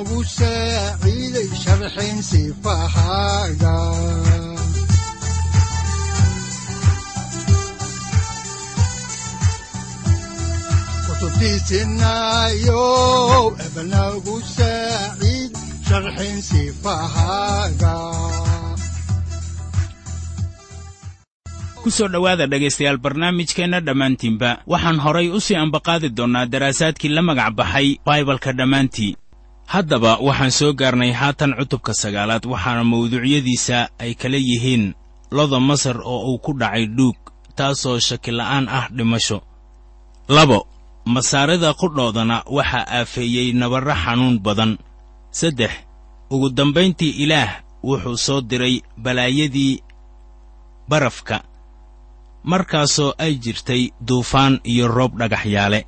udbanogu saaciiday sharxin sifahaaga kutubtiisinayow ebanagu saaciid sharxin sifahaaga ku soo dhowaada dhegaystayaal barnaamijkeenna dhammaantiinba. Waxaan horay u sii ambaqaadi doonnaa daraasaadkii la magac baxay baibalka dhammaantii haddaba waxaan soo gaarnay haatan cutubka sagaalaad waxaana mawduucyadiisa ay kala yihiin loda masar oo uu ku dhacay dhuug taasoo shakila'aan ah dhimasho. Labo masaarida qudhoodana waxaa aafeeyey nabarro xanuun badan. Saddex ugu dambayntii ilaah wuxuu soo diray balaayadii barafka markaasoo ay jirtay duufaan iyo roob dhagaxyaale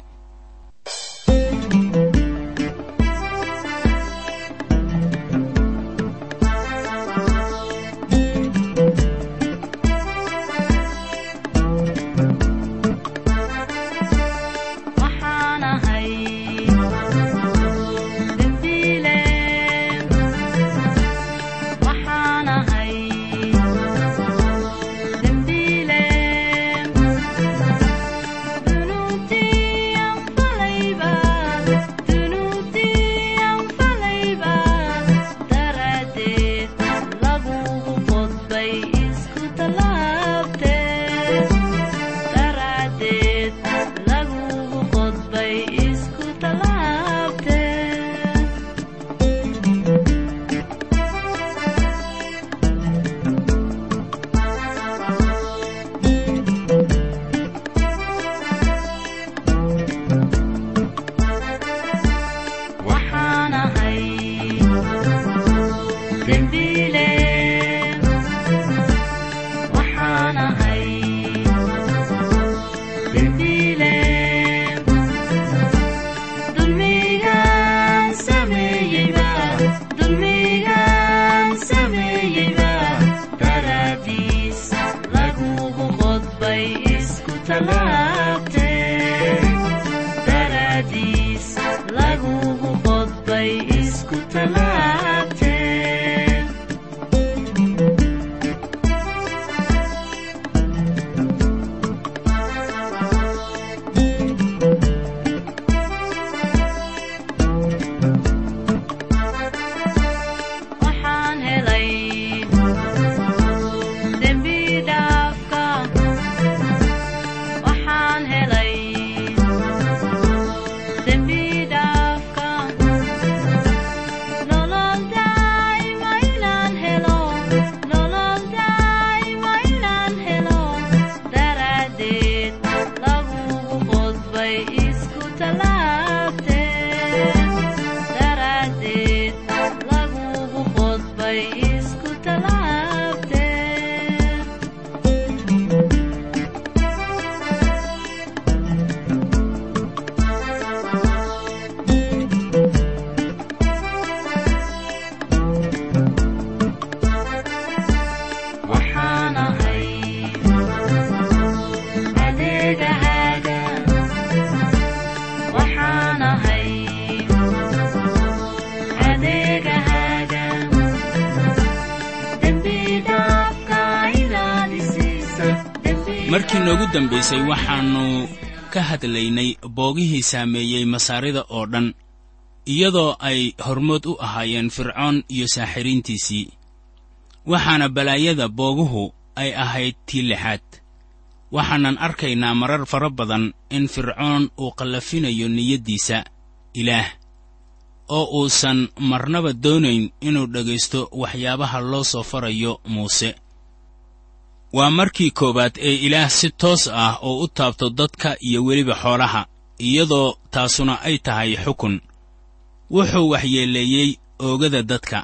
markii noogu dambaysay waxaannu ka hadlaynay boogihii saameeyey masaarida oo dhan iyadoo ay hormood u ahaayeen fircoon iyo saaxiriintiisii. Waxaana balaayada booguhu ay ahayd tii lixaad. Waxaanan arkaynaa marar fara badan in fircoon uu qallafinayo niyaddiisa ilaah oo uusan marnaba doonayn inuu dhegaysto waxyaabaha loo soo farayo muuse waa markii koowaad ee ilaah si toos ah oo u taabto dadka iyo weliba xoolaha iyadoo taasuna ay tahay xukun. Wuxuu waxyeeleeyey oogada dadka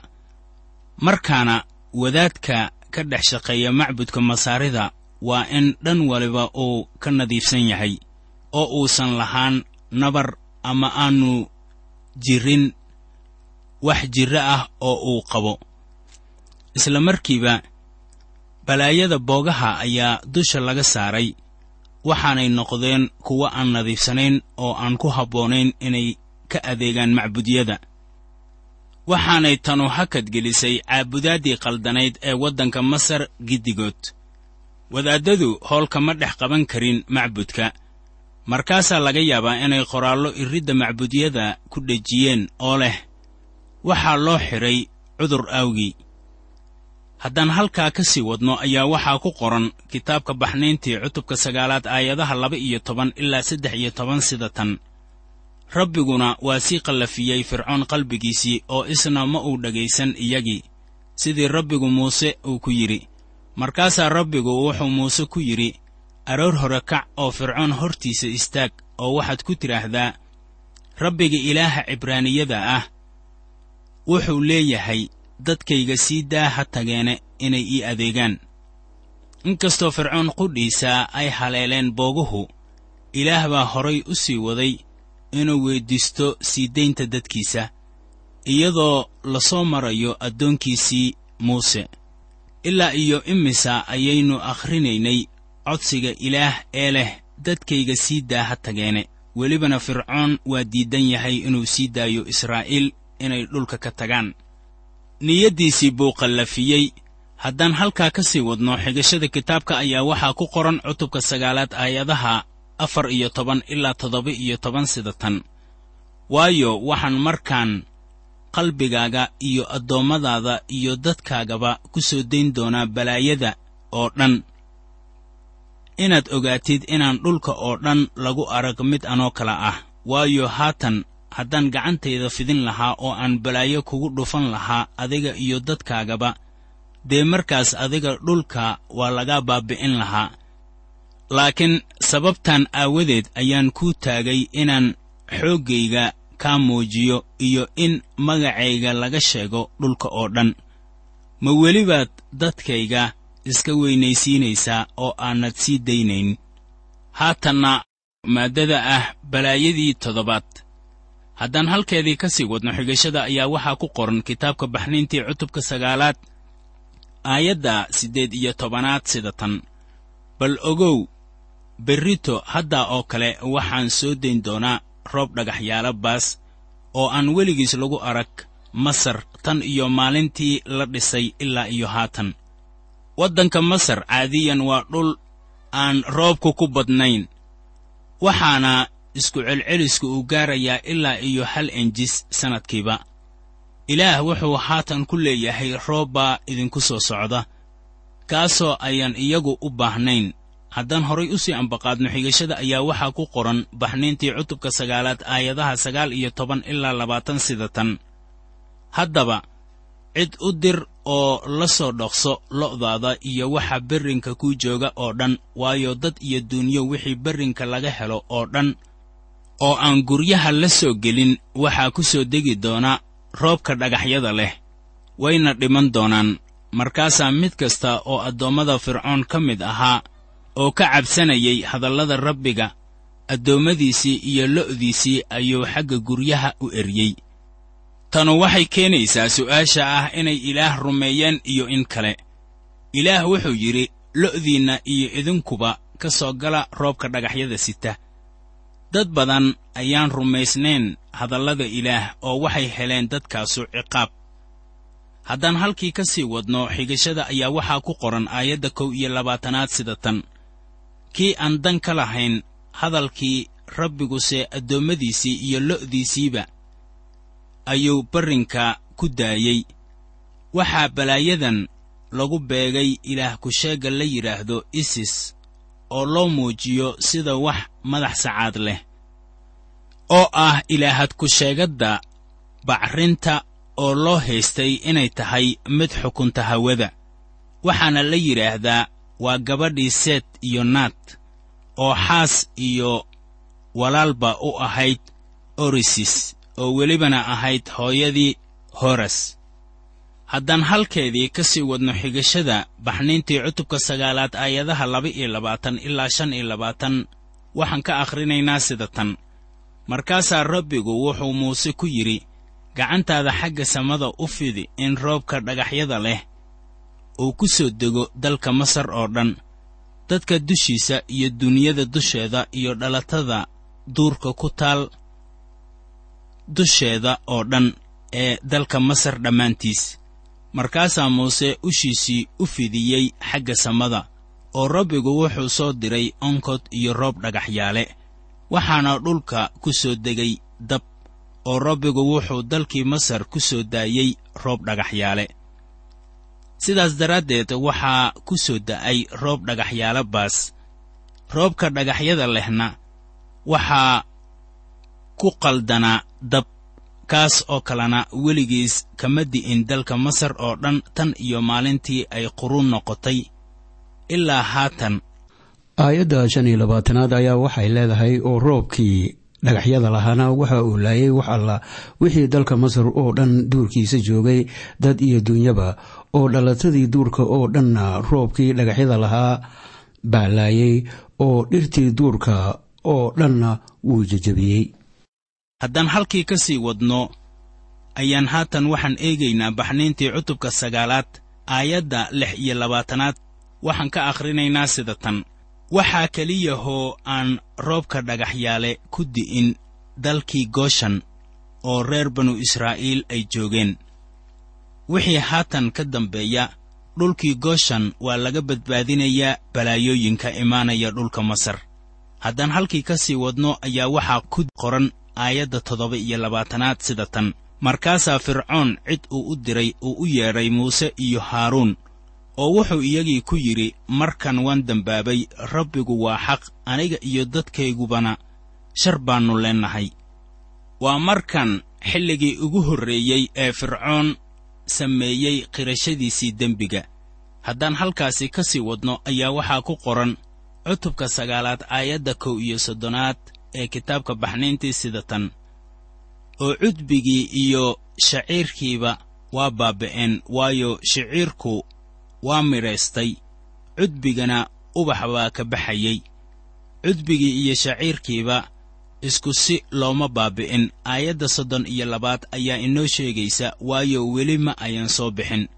markaana wadaadka ka dhex shaqeeya macbudka masaarida waa in dhan waliba uu ka nadiifsan yahay oo uusan lahaan nabar ama aanu jirin wax jirro ah oo uu qabo. Isla markiiba balaayada boogaha ayaa dusha laga saaray waxaanay noqdeen kuwo aan nadiifsanayn oo aan ku habboonayn inay ka adeegaan macbudyada. Waxaanay tanu hakad gelisay caabudaaddii qaldanayd ee waddanka masar giddigood wadaaddadu hoolka ma dhex qaban karin macbudka. Markaasaa laga yaabaa inay qoraallo iridda macbudyada ku dhejiyeen oo leh waxaa loo xidhay cudur awgii haddaan halkaa ka sii wadno ayaa waxaa ku qoran kitaabka baxnayntii cutubka sagaalaad aayadaha laba iyo toban ilaa saddex iyo toban sida tan. Rabbiguna waa sii qallafiyey fircoon qalbigiisii oo isna ma uu dhegaysan iyagii sidii rabbigu muuse uu ku yidhi markaasaa rabbigu wuxuu muuse ku yidhi aroor hore kac oo fircoon hortiisa istaag oo waxaad ku tidhaahdaa rabbiga ilaaha cibraaniyada ah wuxuu leeyahay dadkayga sii daa ha tageene inay ii adeegaan. Inkastoo fircoon qudhiisa ay haleeleen booguhu ilaah baa horay u sii waday inuu weyddiisto sii daynta dadkiisa iyadoo la soo marayo addoonkiisii muuse. Ilaa iyo imisa ayaynu akhrinaynay codsiga ilaah ee leh dadkayga sii daa ha tageene. Welibana fircoon waa diiddan yahay inuu sii daayo israa'iil inay dhulka ka tagaan niyaddiisii buu qallafiyey. Haddaan halkaa ka sii wadno xigashada kitaabka ayaa waxaa ku qoran cutubka sagaalaad aayadaha afar iyo toban ilaa toddoba iyo toban sida tan. Waayo waxaan markaan qalbigaaga iyo addoommadaada iyo dadkaagaba ku soo dayn doonaa balaayada oo dhan. Inaad ogaatid inaan dhulka oo dhan lagu arag mid anoo kale ah. Waayo haatan haddaan gacantayda fidin lahaa oo aan balaayo kugu dhufan lahaa adiga iyo dadkaagaba dee markaas adiga dhulka waa lagaa baabbi'in lahaa. Laakiin sababtan aawadeed ayaan kuu taagay inaan xooggayga kaa muujiyo iyo in magacayga laga sheego dhulka oo dhan. Ma welibaad dadkayga iska weynaysiinaysaa oo aanad sii daynayn. Haatanna maaddada ah balaayadii toddobaad haddaan halkeedii ka sii wadno xigashada ayaa waxaa ku qoran kitaabka baxnayntii cutubka sagaalaad aayadda siddeed iyo tobanaad sida tan. Bal ogow berrito haddaa oo kale waxaan soo dayn doonaa roob dhagaxyaala baas oo aan weligiis lagu arag masar tan iyo maalintii la dhisay ilaa iyo haatan. Waddanka masar caadiyan waa dhul aan roobku ku badnayn waxaana isku celcelisku uu gaarayaa ilaa iyo hal enjis sannadkiiba ilaah wuxuu haatan ku leeyahay roob baa idinku soo socda kaasoo ayaan iyagu u baahnayn. Haddaan horay u sii ambaqaadno xigashada ayaa waxaa ku qoran baxnayntii cutubka sagaalaad aayadaha sagaal iyo toban ilaa labaatan sida tan. Haddaba cid u dir oo la soo dhaqso lo'daada iyo waxa berrinka kuu jooga oo dhan waayo dad iyo duunyo wixii berrinka laga helo oo dhan oo aan guryaha la soo gelin waxaa ku soo degi doona roobka dhagaxyada leh. Wayna dhiman doonaan. Markaasaa mid kasta oo addoommada fircoon ka mid ahaa oo ka cabsanayay hadallada rabbiga addoommadiisii iyo lo'diisii ayuu xagga guryaha u eryey tanu waxay keenaysaa su'aasha ah inay ilaah rumeeyeen iyo in kale. Ilaah wuxuu yidhi lo'diinna iyo idinkuba ka soo gala roobka dhagaxyada sita dad badan ayaan rumaysnayn hadallada ilaah oo waxay heleen dadkaasu ciqaab. Haddaan halkii ka sii wadno xigashada ayaa waxaa ku qoran aayadda kow iyo labaatanaad sida tan. Kii aan dan ka lahayn hadalkii rabbiguse addoommadiisii iyo lo'diisiiba ayuu barrinka ku daayey. Waxaa balaayadan lagu beegay ilaah ku-sheegga la yidhaahdo isis oo loo muujiyo sida wax madax sacaad leh oo ah ilaahad ku-sheegadda bacrinta oo loo haystay inay tahay mid xukunta hawada. Waxaana la yidhaahdaa waa gabadhii seet iyo naad oo xaas iyo walaalba u ahayd orisis oo welibana ahayd hooyadii horas haddaan halkeedii ka sii wadno xigashada baxniintii cutubka sagaalaad aayadaha laba iyo labaatan ilaa shan iyo labaatan waxaan ka akhrinaynaa sida tan. Markaasaa rabbigu wuxuu muuse ku yidhi gacantaada xagga samada u fidi in roobka dhagaxyada leh uu ku soo dego dalka masar oo dhan dadka dushiisa iyo duniyada dusheeda iyo dhalatada duurka ku taal dusheeda oo dhan ee dalka masar dhammaantiis markaasaa muuse ushiisii u fidiyey xagga samada oo rabbigu wuxuu soo diray onkod iyo roob dhagaxyaale. Waxaana dhulka ku soo degay dab oo rabbigu wuxuu dalkii masar ku soo daayey roob dhagaxyaale. Sidaas daraaddeed waxaa ku soo da'ay roob dhagaxyaale baas. Roobka dhagaxyada lehna waxaa ku qaldanaa dab kaas oo kalena weligiis kama di'in dalka masar oo dhan tan iyo maalintii ay quruun noqotay. Ilaa haatan. Aayadda shan iyo labaatanaad ayaa waxay leedahay oo roobkii dhagaxyada lahaana waxa uu laayay wax alla. Wixii dalka masar oo dhan duurkiisa joogay dad iyo duunyaba oo dhalatadii duurka oo dhanna roobkii dhagaxyada lahaa baa laayay oo dhirtii duurka oo dhanna wuu jejebiyey haddaan halkii ka sii wadno ayaan haatan waxaan eegaynaa baxniintii cutubka sagaalaad aayadda lix iyo labaatanaad. Waxaan ka akhrinaynaa sida tan. Waxaa keliyahoo aan roobka dhagaxyaale ku di'in dalkii gooshan oo reer banu israa'iil ay joogeen. Wixii haatan ka dambeeya dhulkii gooshan waa laga badbaadinayaa balaayooyinka imaanaya dhulka masar. Haddaan halkii ka sii wadno ayaa waxaa ku qoran aayadda toddoba iyo labaatanaad sida tan. Markaasaa fircoon cid uu u diray uu u yeedhay muuse iyo haaruun oo wuxuu iyagii ku yidhi markan waan dembaabay rabbigu waa xaq aniga iyo dadkaygubana shar baannu leennahay. Waa markan xilligii ugu horreeyey ee fircoon sameeyey qirashadiisii dembiga. Haddaan halkaasi ka sii wadno ayaa waxaa ku qoran cutubka sagaalaad aayadda kow iyo soddonaad ee kitaabka baxniintii sida tan oo cudbigii iyo shaciirkiiba waa baaba'een waayo shiciirku waa midhaystay cudbigana ubax baa ka baxayey cudbigii iyo shaciirkiiba isku si looma baabi'in aayadda soddon iyo labaad ayaa inoo sheegaysa waayo weli ma ayan soo bixin.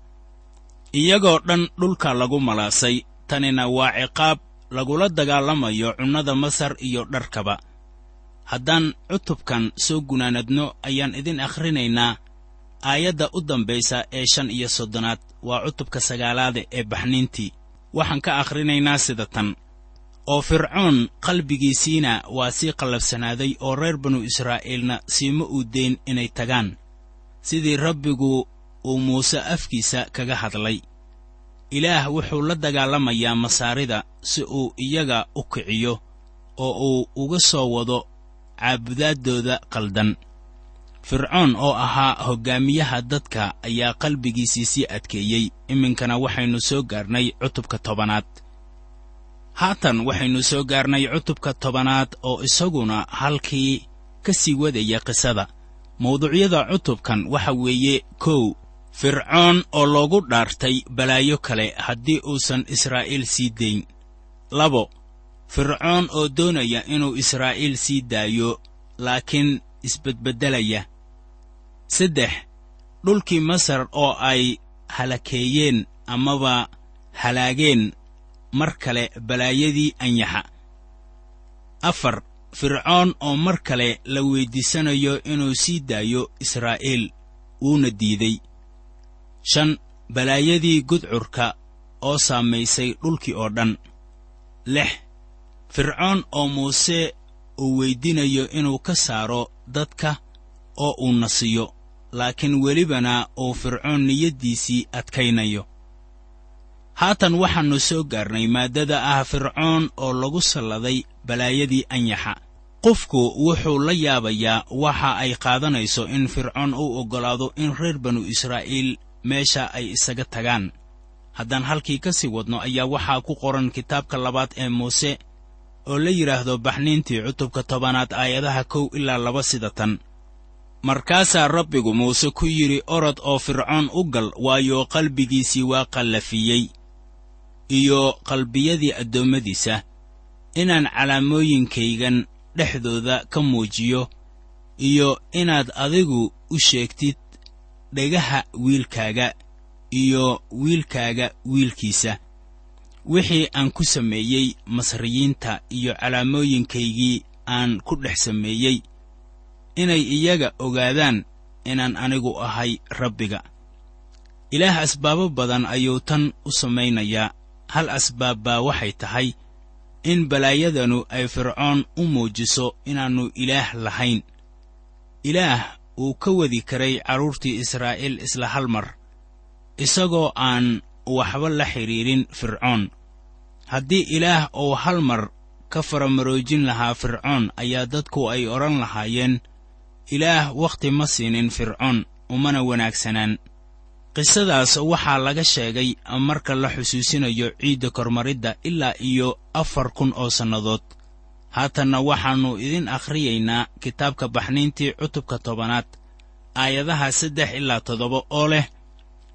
Iyagoo dhan dhulka lagu malaasay tanina waa ciqaab lagula dagaalamayo cunnada masar iyo dharkaba haddaan cutubkan soo gunaanadno ayaan idin akhrinaynaa. Aayadda u dambaysa ee shan iyo soddonaad waa cutubka sagaalaade ee baxniintii. Waxaan ka akhrinaynaa sida tan. Oo fircoon qalbigiisiina waa sii qallabsanaaday oo reer banu israa'iilna siima uu deyn inay tagaan. Sidii rabbigu uu muuse afkiisa kaga hadlay. Ilaah wuxuu la dagaalamayaa masaarida si uu iyaga u kiciyo oo uu uga soo wado caabudaaddooda qaldan. Fircoon oo ahaa hoggaamiyaha dadka ayaa qalbigiisii sii adkeeyey. Iminkana waxaynu soo gaarnay cutubka tobanaad. Haatan waxaynu soo gaarnay cutubka tobanaad oo isaguna halkii ka sii wadaya qisada. Mawduucyada cutubkan waxa weeye kow fircoon oo loogu dhaartay balaayo kale haddii uusan israa'iil sii dayn labo fircoon oo doonaya inuu israa'iil sii daayo laakiin isbedbeddelaya. Saddex dhulkii masar oo ay halakeeyeen amaba halaageen mar kale balaayadii anyaxa. Afar fircoon oo mar kale la weyddiisanayo inuu sii daayo israa'iil wuuna diiday. Shan balaayadii gudcurka oo saamaysay dhulkii oo dhan. Lix fircoon oo muuse uu weyddiinayo inuu ka saaro dadka oo uu nasiyo laakiin welibana uu fircoon niyaddiisii adkaynayo. Haatan waxaannu soo gaarnay maaddada ah fircoon oo lagu salladay balaayadii anyaxa. Qofku wuxuu la yaabayaa waxa ay qaadanayso in fircoon uu oggolaado in reer banu israa'iil meesha ay isaga tagaan. Haddaan halkii ka sii wadno ayaa waxaa ku qoran kitaabka labaad ee muuse oo la yidhaahdo baxniintii cutubka tobanaad aayadaha kow ilaa laba sida tan. Markaasaa rabbigu muuse ku yidhi orod oo fircoon u gal waayo qalbigiisii waa qallafiyey iyo qalbiyadii addoommadiisa. Inaan calaamooyinkaygan dhexdooda ka muujiyo iyo inaad adigu u sheegtid dhegaha wiilkaaga iyo wiilkaaga wiilkiisa wixii aan ku sameeyey masriyiinta iyo calaamooyinkaygii aan ku dhex sameeyey. Inay iyaga ogaadaan inaan anigu ahay rabbiga. Ilaah asbaabo badan ayuu tan u samaynayaa. Hal asbaab baa waxay tahay in balaayadanu ay fircoon u muujiso inaannu ilaah lahayn. Ilaah uu ka wadi karay carruurtii israa'iil isla hal mar isagoo aan waxba la xidhiidhin fircoon. Haddii ilaah uu hal mar ka faramaroojin lahaa fircoon ayaa dadku ay odhan lahaayeen ilaah wakhti ma siinin fircoon umana wanaagsanaan. Qisadaas waxaa laga sheegay marka la xusuusinayo ciidda kormaridda ilaa iyo afar kun oo sannadood. Haatanna waxaannu idin akhriyaynaa kitaabka baxniintii cutubka tobanaad aayadaha saddex ilaa toddoba oo leh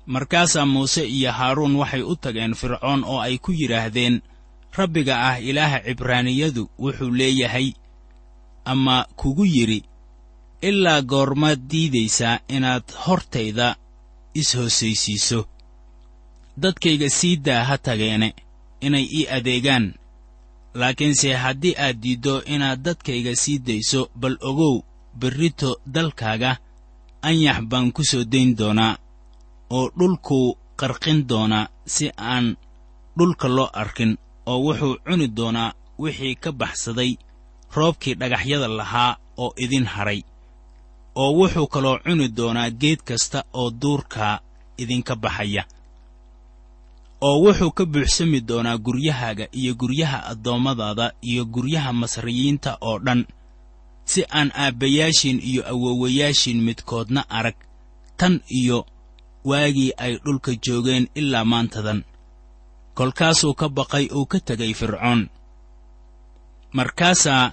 markaasaa muuse iyo haaruun waxay u tageen fircoon oo ay ku yidhaahdeen rabbiga ah ilaaha cibraaniyadu wuxuu leeyahay. Ama kugu yidhi ilaa goormaad diidaysaa inaad hortayda is-hoosaysiiso dadkayga sii daa ha tageene inay ii adeegaan. Laakiinse haddii aad diiddo inaad dadkayga sii dayso bal ogow berrito dalkaaga anyax baan ku soo dayn doonaa oo dhulkuu qarqin doonaa si aan dhulka loo arkin oo wuxuu cuni doonaa wixii ka baxsaday roobkii dhagaxyada lahaa oo idin hadhay oo wuxuu kaloo cuni doonaa geed kasta oo duurkaa idinka baxaya oo wuxuu ka buuxsami doonaa guryahaaga iyo guryaha addoommadaada iyo guryaha masriyiinta oo dhan si aan aabbayaashiin iyo awoowayaashiin midkoodna arag tan iyo waagii ay dhulka joogeen ilaa maantadan. Kolkaasuu ka baqay uu ka tegay fircoon. Markaasaa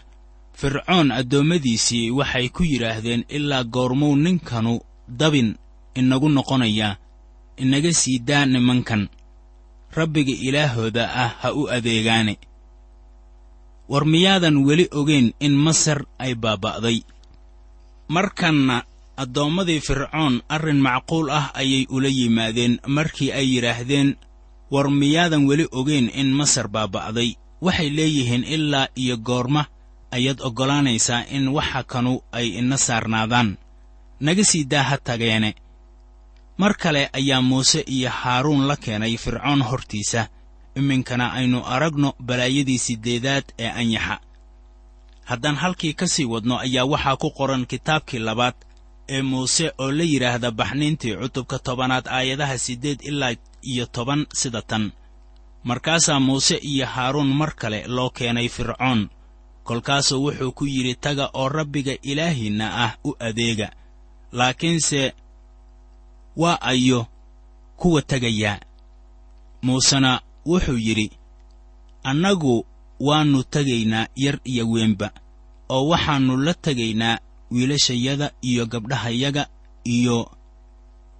fircoon addoommadiisii waxay ku yidhaahdeen ilaa goormuu ninkanu dabin inagu noqonayaa inaga sii daa nimankan. Rabbiga ilaahooda ah ha u adeegaane. War miyaadan weli ogayn in masar ay baaba'day. Markanna addoommadii fircoon arrin macquul ah ayay ula yimaadeen markii ay yidhaahdeen war miyaadan weli ogayn in masar baaba'day. Waxay leeyihiin ilaa iyo goorma ayaad oggolaanaysaa in waxa kanu ay ina saarnaadaan. Naga sii daa ha tageene mar kale ayaa muuse iyo haaruun la keenay fircoon hortiisa. Iminkana aynu aragno balaayadii siddeedaad ee anyaxa. Haddaan halkii ka sii wadno ayaa waxaa ku qoran kitaabkii labaad ee muuse oo la yidhaahda baxniintii cutubka tobanaad aayadaha siddeed ilaa iyo toban sida tan. Markaasaa muuse iyo haaruun mar kale loo keenay fircoon kolkaasuu wuxuu ku yidhi taga oo rabbiga ilaahiinna ah u adeega laakiinse waa ayo kuwa tegayaa muusena wuxuu yidhi annagu waannu tegaynaa yar iyo weynba oo waxaannu la tegaynaa wiilashayada iyo gabdhahayaga iyo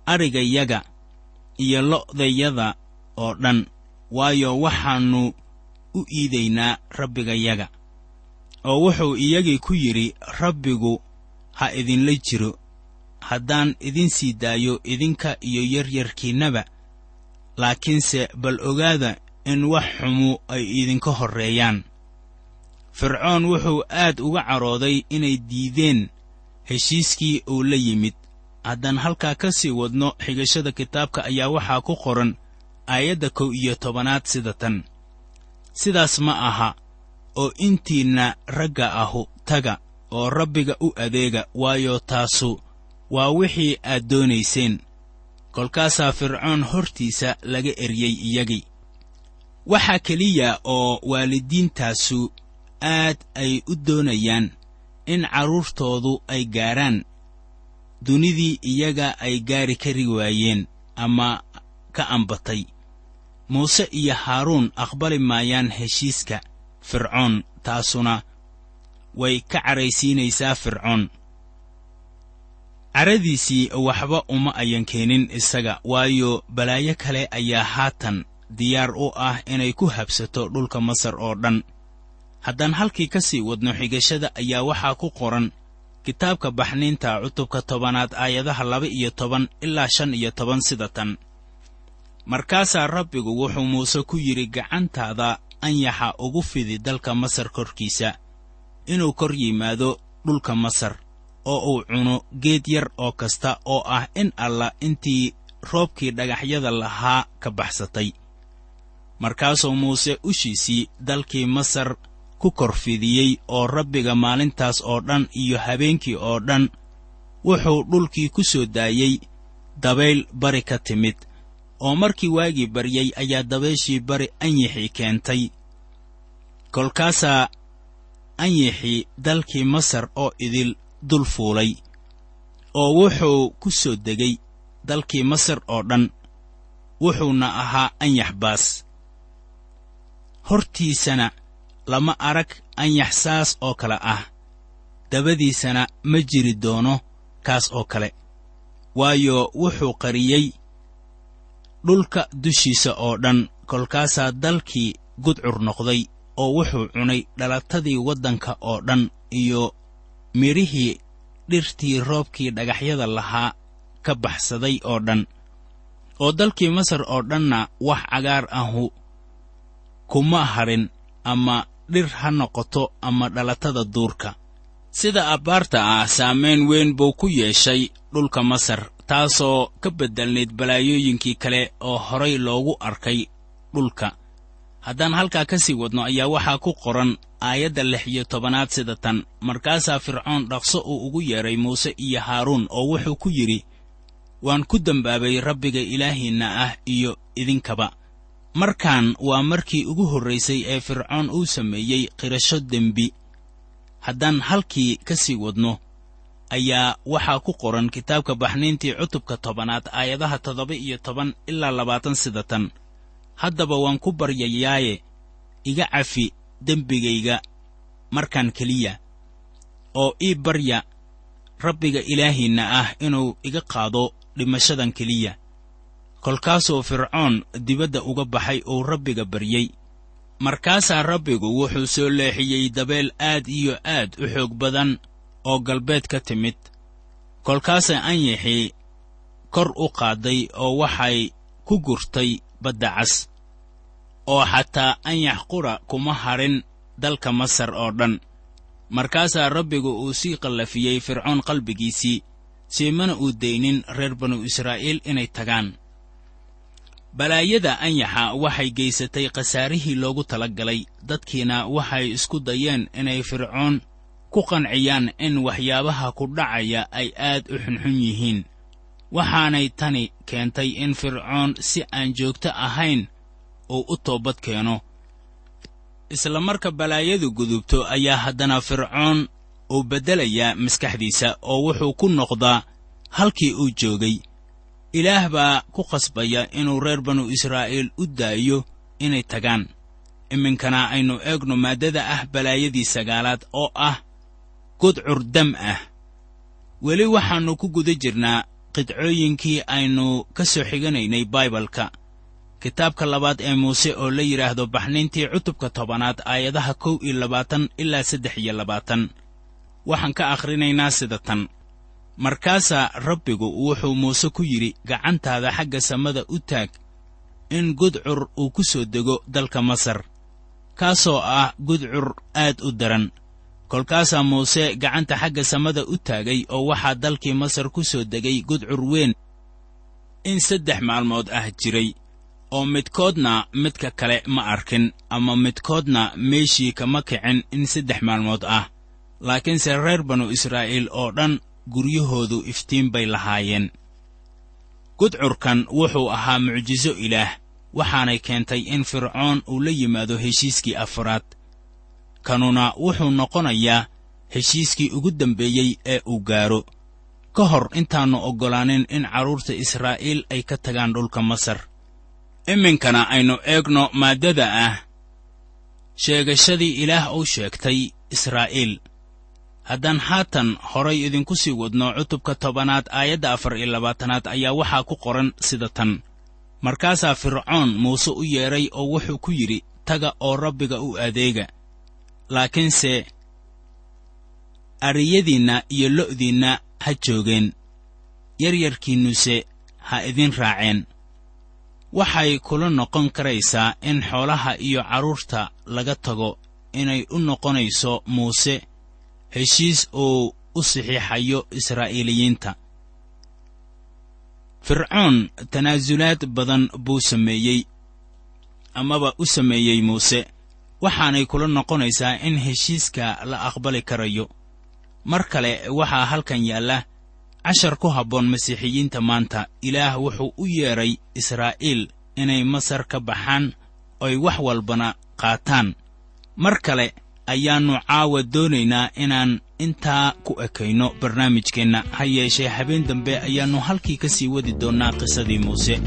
adhigayaga iyo lo'dayada oo dhan. Waayo waxaannu u iidaynaa rabbigayaga oo wuxuu iyagii ku yidhi rabbigu ha idinla jiro. Haddaan idin sii daayo idinka iyo yaryarkiinnaba laakiinse bal ogaada in wax xumu ay idinka horreeyaan. Fircoon wuxuu aad uga cadhooday inay diideen heshiiskii uu la yimid. Haddaan halkaa ka sii wadno xigashada kitaabka ayaa waxaa ku qoran aayadda kow iyo tobanaad sida tan. Sidaas ma aha oo intiinna ragga ahu taga oo rabbiga u adeega waayo taasu waa wixii aad doonayseen. Kolkaasaa fircoon hortiisa laga eryey iyagii. Waxaa keliya oo waalidiintaasu aad ay u doonayaan in carruurtoodu ay gaarhaan dunidii iyaga ay gaari kari waayeen ama ka ambatay muuse iyo haaruun aqbali maayaan heshiiska fircoon taasuna way ka cadhaysiinaysaa fircoon. Cadhadiisii waxba uma ayan keenin isaga waayo balaayo kale ayaa haatan diyaar u ah inay ku habsato dhulka masar oo dhan haddaan halkii ka sii wadno xigashada ayaa waxaa ku qoran kitaabka baxniinta cutubka tobanaad aayadaha laba iyo toban ilaa shan iyo toban sida tan. Markaasaa rabbigu wuxuu muuse ku yidhi gacantaada anyaxa ugu fidi dalka masar korkiisa. Inuu kor yimaado dhulka masar oo uu cuno geed yar oo kasta oo ah in alla intii roobkii dhagaxyada lahaa ka baxsatay. Markaasuu muuse ushiisii dalkii masar ku kor fidiyey oo rabbiga maalintaas oo dhan iyo habeenkii oo dhan wuxuu dhulkii ku soo daayey. Dabayl bari ka timid oo markii waagii baryey ayaa dabayshii bari anyixii keentay. Kolkaasaa anyixii dalkii masar oo idil dul fuulay oo wuxuu ku soo degay dalkii masar oo dhan wuxuuna ahaa anyax baas hortiisana lama arag anyax saas oo kale ah. Dabadiisana ma jiri doono kaas oo kale. Waayo wuxuu qariyey dhulka dushiisa oo dhan kolkaasaa dalkii gudcur noqday oo wuxuu cunay dhalatadii waddanka oo dhan iyo midhihii dhirtii roobkii dhagaxyada lahaa ka baxsaday oo dhan. Oo dalkii masar oo dhanna wax cagaar ahu kuma hadhin ama dhir ha noqoto ama dhalatada duurka. Sida abbaarta ah saamayn weyn buu ku yeeshay dhulka masar taasoo ka beddelnayd balaayooyinkii kale oo horay loogu arkay dhulka. Haddaan halkaa ka sii wadno ayaa waxaa ku qoran aayadda lix iyo tobanaad sida tan. Markaasaa fircoon dhaqso uu ugu yeedhay muuse iyo haaruun oo wuxuu ku yidhi waan ku dembaabay rabbiga ilaahiinna ah iyo idinkaba markaan waa markii ugu horraysay ee fircoon uu sameeyey qirasho dembi. Haddaan halkii ka sii wadno ayaa waxaa ku qoran kitaabka baxniintii cutubka tobanaad aayadaha toddoba iyo toban ilaa labaatan sida tan. Haddaba waan ku baryayaaye iga cafi dembigayga markaan keliya oo ii barya rabbiga ilaahiinna ah inuu iga qaado dhimashadan keliya kolkaasuu fircoon dibadda uga baxay uu rabbiga baryey markaasaa rabbigu wuxuu soo leexiyey dabeel aad iyo aad u xoog badan oo galbeed ka timid. Kolkaasay anyixii kor u qaadday oo waxay ku gurtay badda cas oo xataa anyax qura kuma hadhin dalka masar oo dhan. Markaasaa rabbigu uu sii qallafiyey fircoon qalbigiisii siimana uu daynin reer banu israa'iil inay tagaan balaayada anyaxa waxay geysatay khasaarihii loogu tala galay dadkiina waxay isku dayeen inay fircoon ku qanciyaan in waxyaabaha ku dhacaya ay aad u xunxun yihiin. Waxaanay tani keentay in fircoon si aan joogto ahayn uu u toobad keeno. Isla marka balaayadu gudubto ayaa haddana fircoon uu beddelayaa maskaxdiisa oo wuxuu ku noqdaa halkii uu joogay ilaah baa ku qasbaya inuu reer banu israa'iil u daayo inay tagaan. Iminkana aynu eegno maaddada ah balaayadii sagaalaad oo ah gudcur dam ah. Weli waxaannu ku guda jirnaa qidcooyinkii aynu ka soo xiganaynay baibalka kitaabka labaad ee muuse oo la yidhaahdo baxniintii cutubka tobanaad aayadaha kow iyo labaatan ilaa saddex iyo labaatan. Waxaan ka akhrinaynaa sida tan markaasaa rabbigu wuxuu muuse ku yidhi gacantaada xagga samada u taag in gudcur uu ku soo dego dalka masar kaasoo ah gudcur aad u daran. Kolkaasaa muuse gacanta xagga samada u taagay oo waxaa dalkii masar ku soo degay gudcur weyn in saddex maalmood ah jiray oo midkoodna midka kale ma arkin ama midkoodna meeshii kama kicin in saddex maalmood ah. Laakiinse reer banu israa'iil oo dhan guryahoodu iftiin bay lahaayeen. Gudcurkan wuxuu ahaa mucjiso ilaah waxaanay keentay in fircoon uu la yimaado heshiiskii afraad. Kanuna wuxuu noqonayaa heshiiskii ugu dambeeyey ee uu gaaro. Ka hor intaannu oggolaanin in carruurta israa'iil ay ka tagaan dhulka masar. Iminkana aynu eegno maaddada ah. Sheegashadii ilaah uu sheegtay israa'iil haddaan haatan horay idinku sii wadno cutubka tobanaad aayadda afar iyo labaatanaad ayaa waxaa ku qoran sida tan. Markaasaa fircoon muuse u yeedhay oo wuxuu ku yidhi taga oo rabbiga u adeega. Laakiinse ariyadiinna iyo lo'diinna ha joogeen. Yaryarkiinnuse ha idin raaceen. Waxay kula noqon karaysaa in xoolaha iyo carruurta laga tago inay u noqonayso muuse heshiis uu u saxiixayo israa'iiliyiinta. Fircoon tanaasulaad badan buu sameeyey amaba u sameeyey muuse waxaanay kula noqonaysaa in heshiiska la aqbali karayo. Mar kale waxaa halkan yaalla cashar ku habboon masiixiyiinta maanta ilaah wuxuu u yeedhay israa'iil inay masar ka baxaan oy wax walbana qaataan. Mar kale ayaannu caawa doonaynaa inaan intaa ku ekayno barnaamijkeenna. Ha yeeshee habeen dambe ayaannu halkii ka sii wadi doonnaa qisadii muuse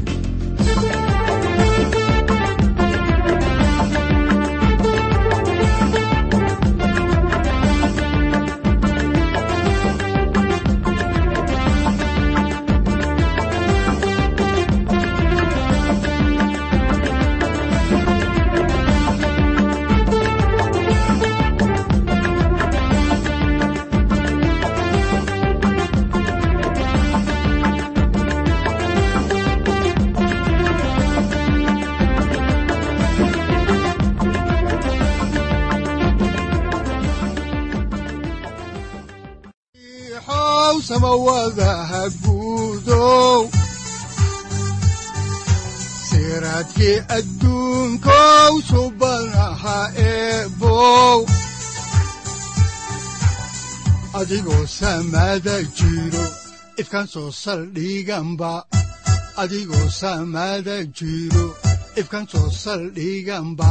adduunkow subanaha eebow adigoo samada jiro ifkan soo saldhiganba adigoo samada jiro ifkan soo saldhiganba